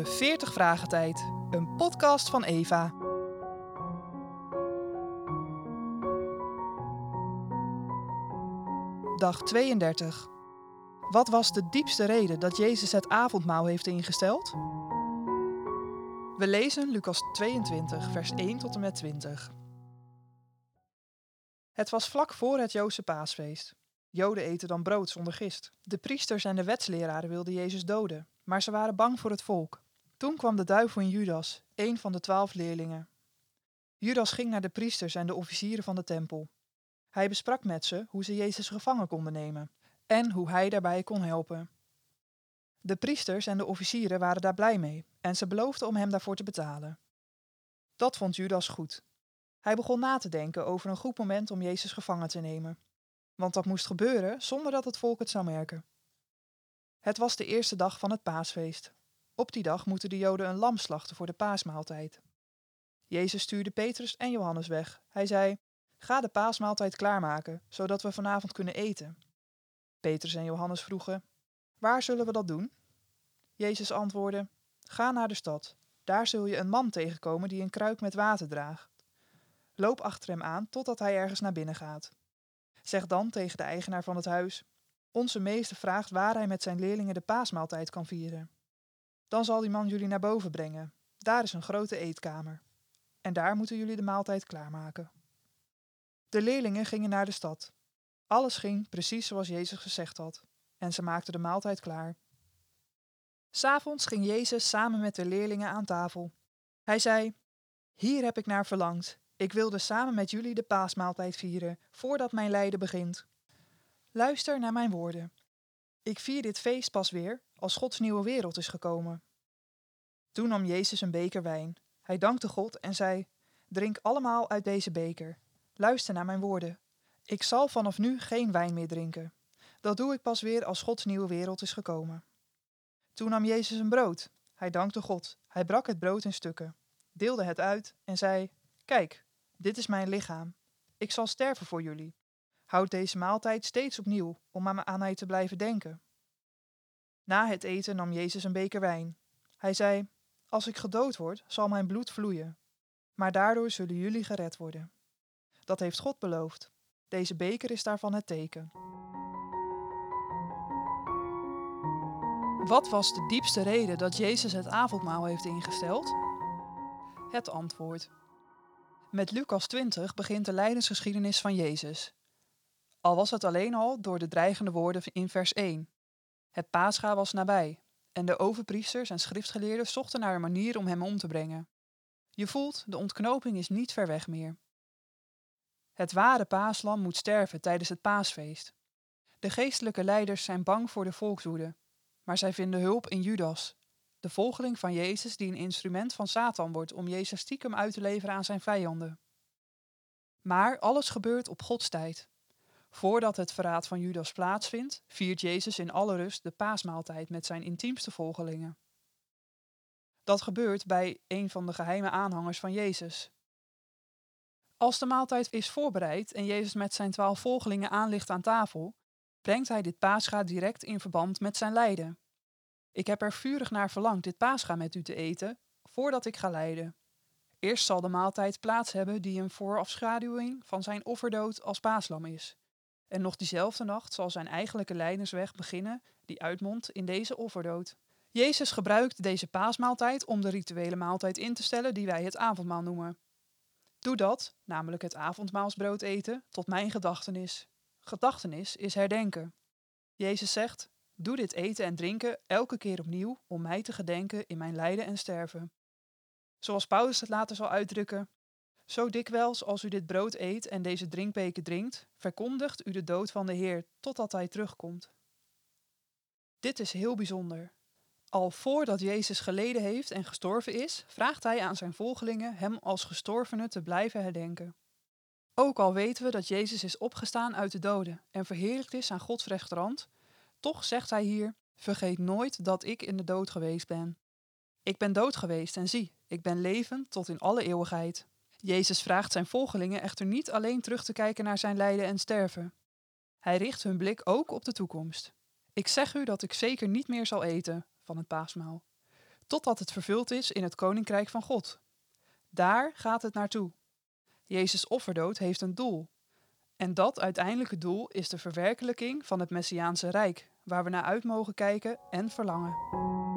de 40 Vragen Tijd, een podcast van Eva. Dag 32. Wat was de diepste reden dat Jezus het avondmaal heeft ingesteld? We lezen Lucas 22, vers 1 tot en met 20. Het was vlak voor het Joodse paasfeest. Joden eten dan brood zonder gist. De priesters en de wetsleraren wilden Jezus doden, maar ze waren bang voor het volk. Toen kwam de duivel in Judas, een van de twaalf leerlingen. Judas ging naar de priesters en de officieren van de tempel. Hij besprak met ze hoe ze Jezus gevangen konden nemen en hoe hij daarbij kon helpen. De priesters en de officieren waren daar blij mee en ze beloofden om hem daarvoor te betalen. Dat vond Judas goed. Hij begon na te denken over een goed moment om Jezus gevangen te nemen want dat moest gebeuren zonder dat het volk het zou merken. Het was de eerste dag van het paasfeest. Op die dag moeten de Joden een lam slachten voor de paasmaaltijd. Jezus stuurde Petrus en Johannes weg. Hij zei: Ga de paasmaaltijd klaarmaken, zodat we vanavond kunnen eten. Petrus en Johannes vroegen: Waar zullen we dat doen? Jezus antwoordde: Ga naar de stad. Daar zul je een man tegenkomen die een kruik met water draagt. Loop achter hem aan totdat hij ergens naar binnen gaat. Zeg dan tegen de eigenaar van het huis: Onze meester vraagt waar hij met zijn leerlingen de paasmaaltijd kan vieren. Dan zal die man jullie naar boven brengen. Daar is een grote eetkamer. En daar moeten jullie de maaltijd klaarmaken. De leerlingen gingen naar de stad. Alles ging precies zoals Jezus gezegd had, en ze maakten de maaltijd klaar. S'avonds ging Jezus samen met de leerlingen aan tafel. Hij zei: Hier heb ik naar verlangd ik wilde samen met jullie de paasmaaltijd vieren, voordat mijn lijden begint. Luister naar mijn woorden. Ik vier dit feest pas weer als Gods nieuwe wereld is gekomen. Toen nam Jezus een beker wijn. Hij dankte God en zei: Drink allemaal uit deze beker. Luister naar mijn woorden. Ik zal vanaf nu geen wijn meer drinken. Dat doe ik pas weer als Gods nieuwe wereld is gekomen. Toen nam Jezus een brood. Hij dankte God. Hij brak het brood in stukken, deelde het uit en zei: Kijk, dit is mijn lichaam. Ik zal sterven voor jullie. Houd deze maaltijd steeds opnieuw om aan mij te blijven denken. Na het eten nam Jezus een beker wijn. Hij zei: Als ik gedood word, zal mijn bloed vloeien. Maar daardoor zullen jullie gered worden. Dat heeft God beloofd. Deze beker is daarvan het teken. Wat was de diepste reden dat Jezus het avondmaal heeft ingesteld? Het antwoord. Met Lucas 20 begint de lijdensgeschiedenis van Jezus. Al was het alleen al door de dreigende woorden in vers 1. Het paascha was nabij, en de overpriesters en schriftgeleerden zochten naar een manier om hem om te brengen. Je voelt, de ontknoping is niet ver weg meer. Het ware paaslam moet sterven tijdens het paasfeest. De geestelijke leiders zijn bang voor de volkswoede, maar zij vinden hulp in Judas, de volgeling van Jezus die een instrument van Satan wordt om Jezus stiekem uit te leveren aan zijn vijanden. Maar alles gebeurt op Gods tijd. Voordat het verraad van Judas plaatsvindt, viert Jezus in alle rust de paasmaaltijd met zijn intiemste volgelingen. Dat gebeurt bij een van de geheime aanhangers van Jezus. Als de maaltijd is voorbereid en Jezus met zijn twaalf volgelingen aanligt aan tafel, brengt hij dit paascha direct in verband met zijn lijden. Ik heb er vurig naar verlangd dit paascha met u te eten, voordat ik ga lijden. Eerst zal de maaltijd plaats hebben die een voorafschaduwing van zijn offerdood als paaslam is. En nog diezelfde nacht zal zijn eigenlijke lijdensweg beginnen, die uitmondt in deze offerdood. Jezus gebruikt deze paasmaaltijd om de rituele maaltijd in te stellen die wij het avondmaal noemen. Doe dat, namelijk het avondmaalsbrood eten, tot mijn gedachtenis. Gedachtenis is herdenken. Jezus zegt: Doe dit eten en drinken elke keer opnieuw om mij te gedenken in mijn lijden en sterven. Zoals Paulus het later zal uitdrukken: Zo dikwijls als u dit brood eet en deze drinkbeker drinkt, verkondigt u de dood van de Heer totdat hij terugkomt. Dit is heel bijzonder. Al voordat Jezus geleden heeft en gestorven is, vraagt hij aan zijn volgelingen hem als gestorvene te blijven herdenken. Ook al weten we dat Jezus is opgestaan uit de doden en verheerlijkt is aan Gods rechterhand, toch zegt hij hier: Vergeet nooit dat ik in de dood geweest ben. Ik ben dood geweest en zie, ik ben levend tot in alle eeuwigheid. Jezus vraagt zijn volgelingen echter niet alleen terug te kijken naar zijn lijden en sterven. Hij richt hun blik ook op de toekomst. Ik zeg u dat ik zeker niet meer zal eten van het paasmaal, totdat het vervuld is in het koninkrijk van God. Daar gaat het naartoe. Jezus' offerdood heeft een doel. En dat uiteindelijke doel is de verwerkelijking van het Messiaanse Rijk, waar we naar uit mogen kijken en verlangen.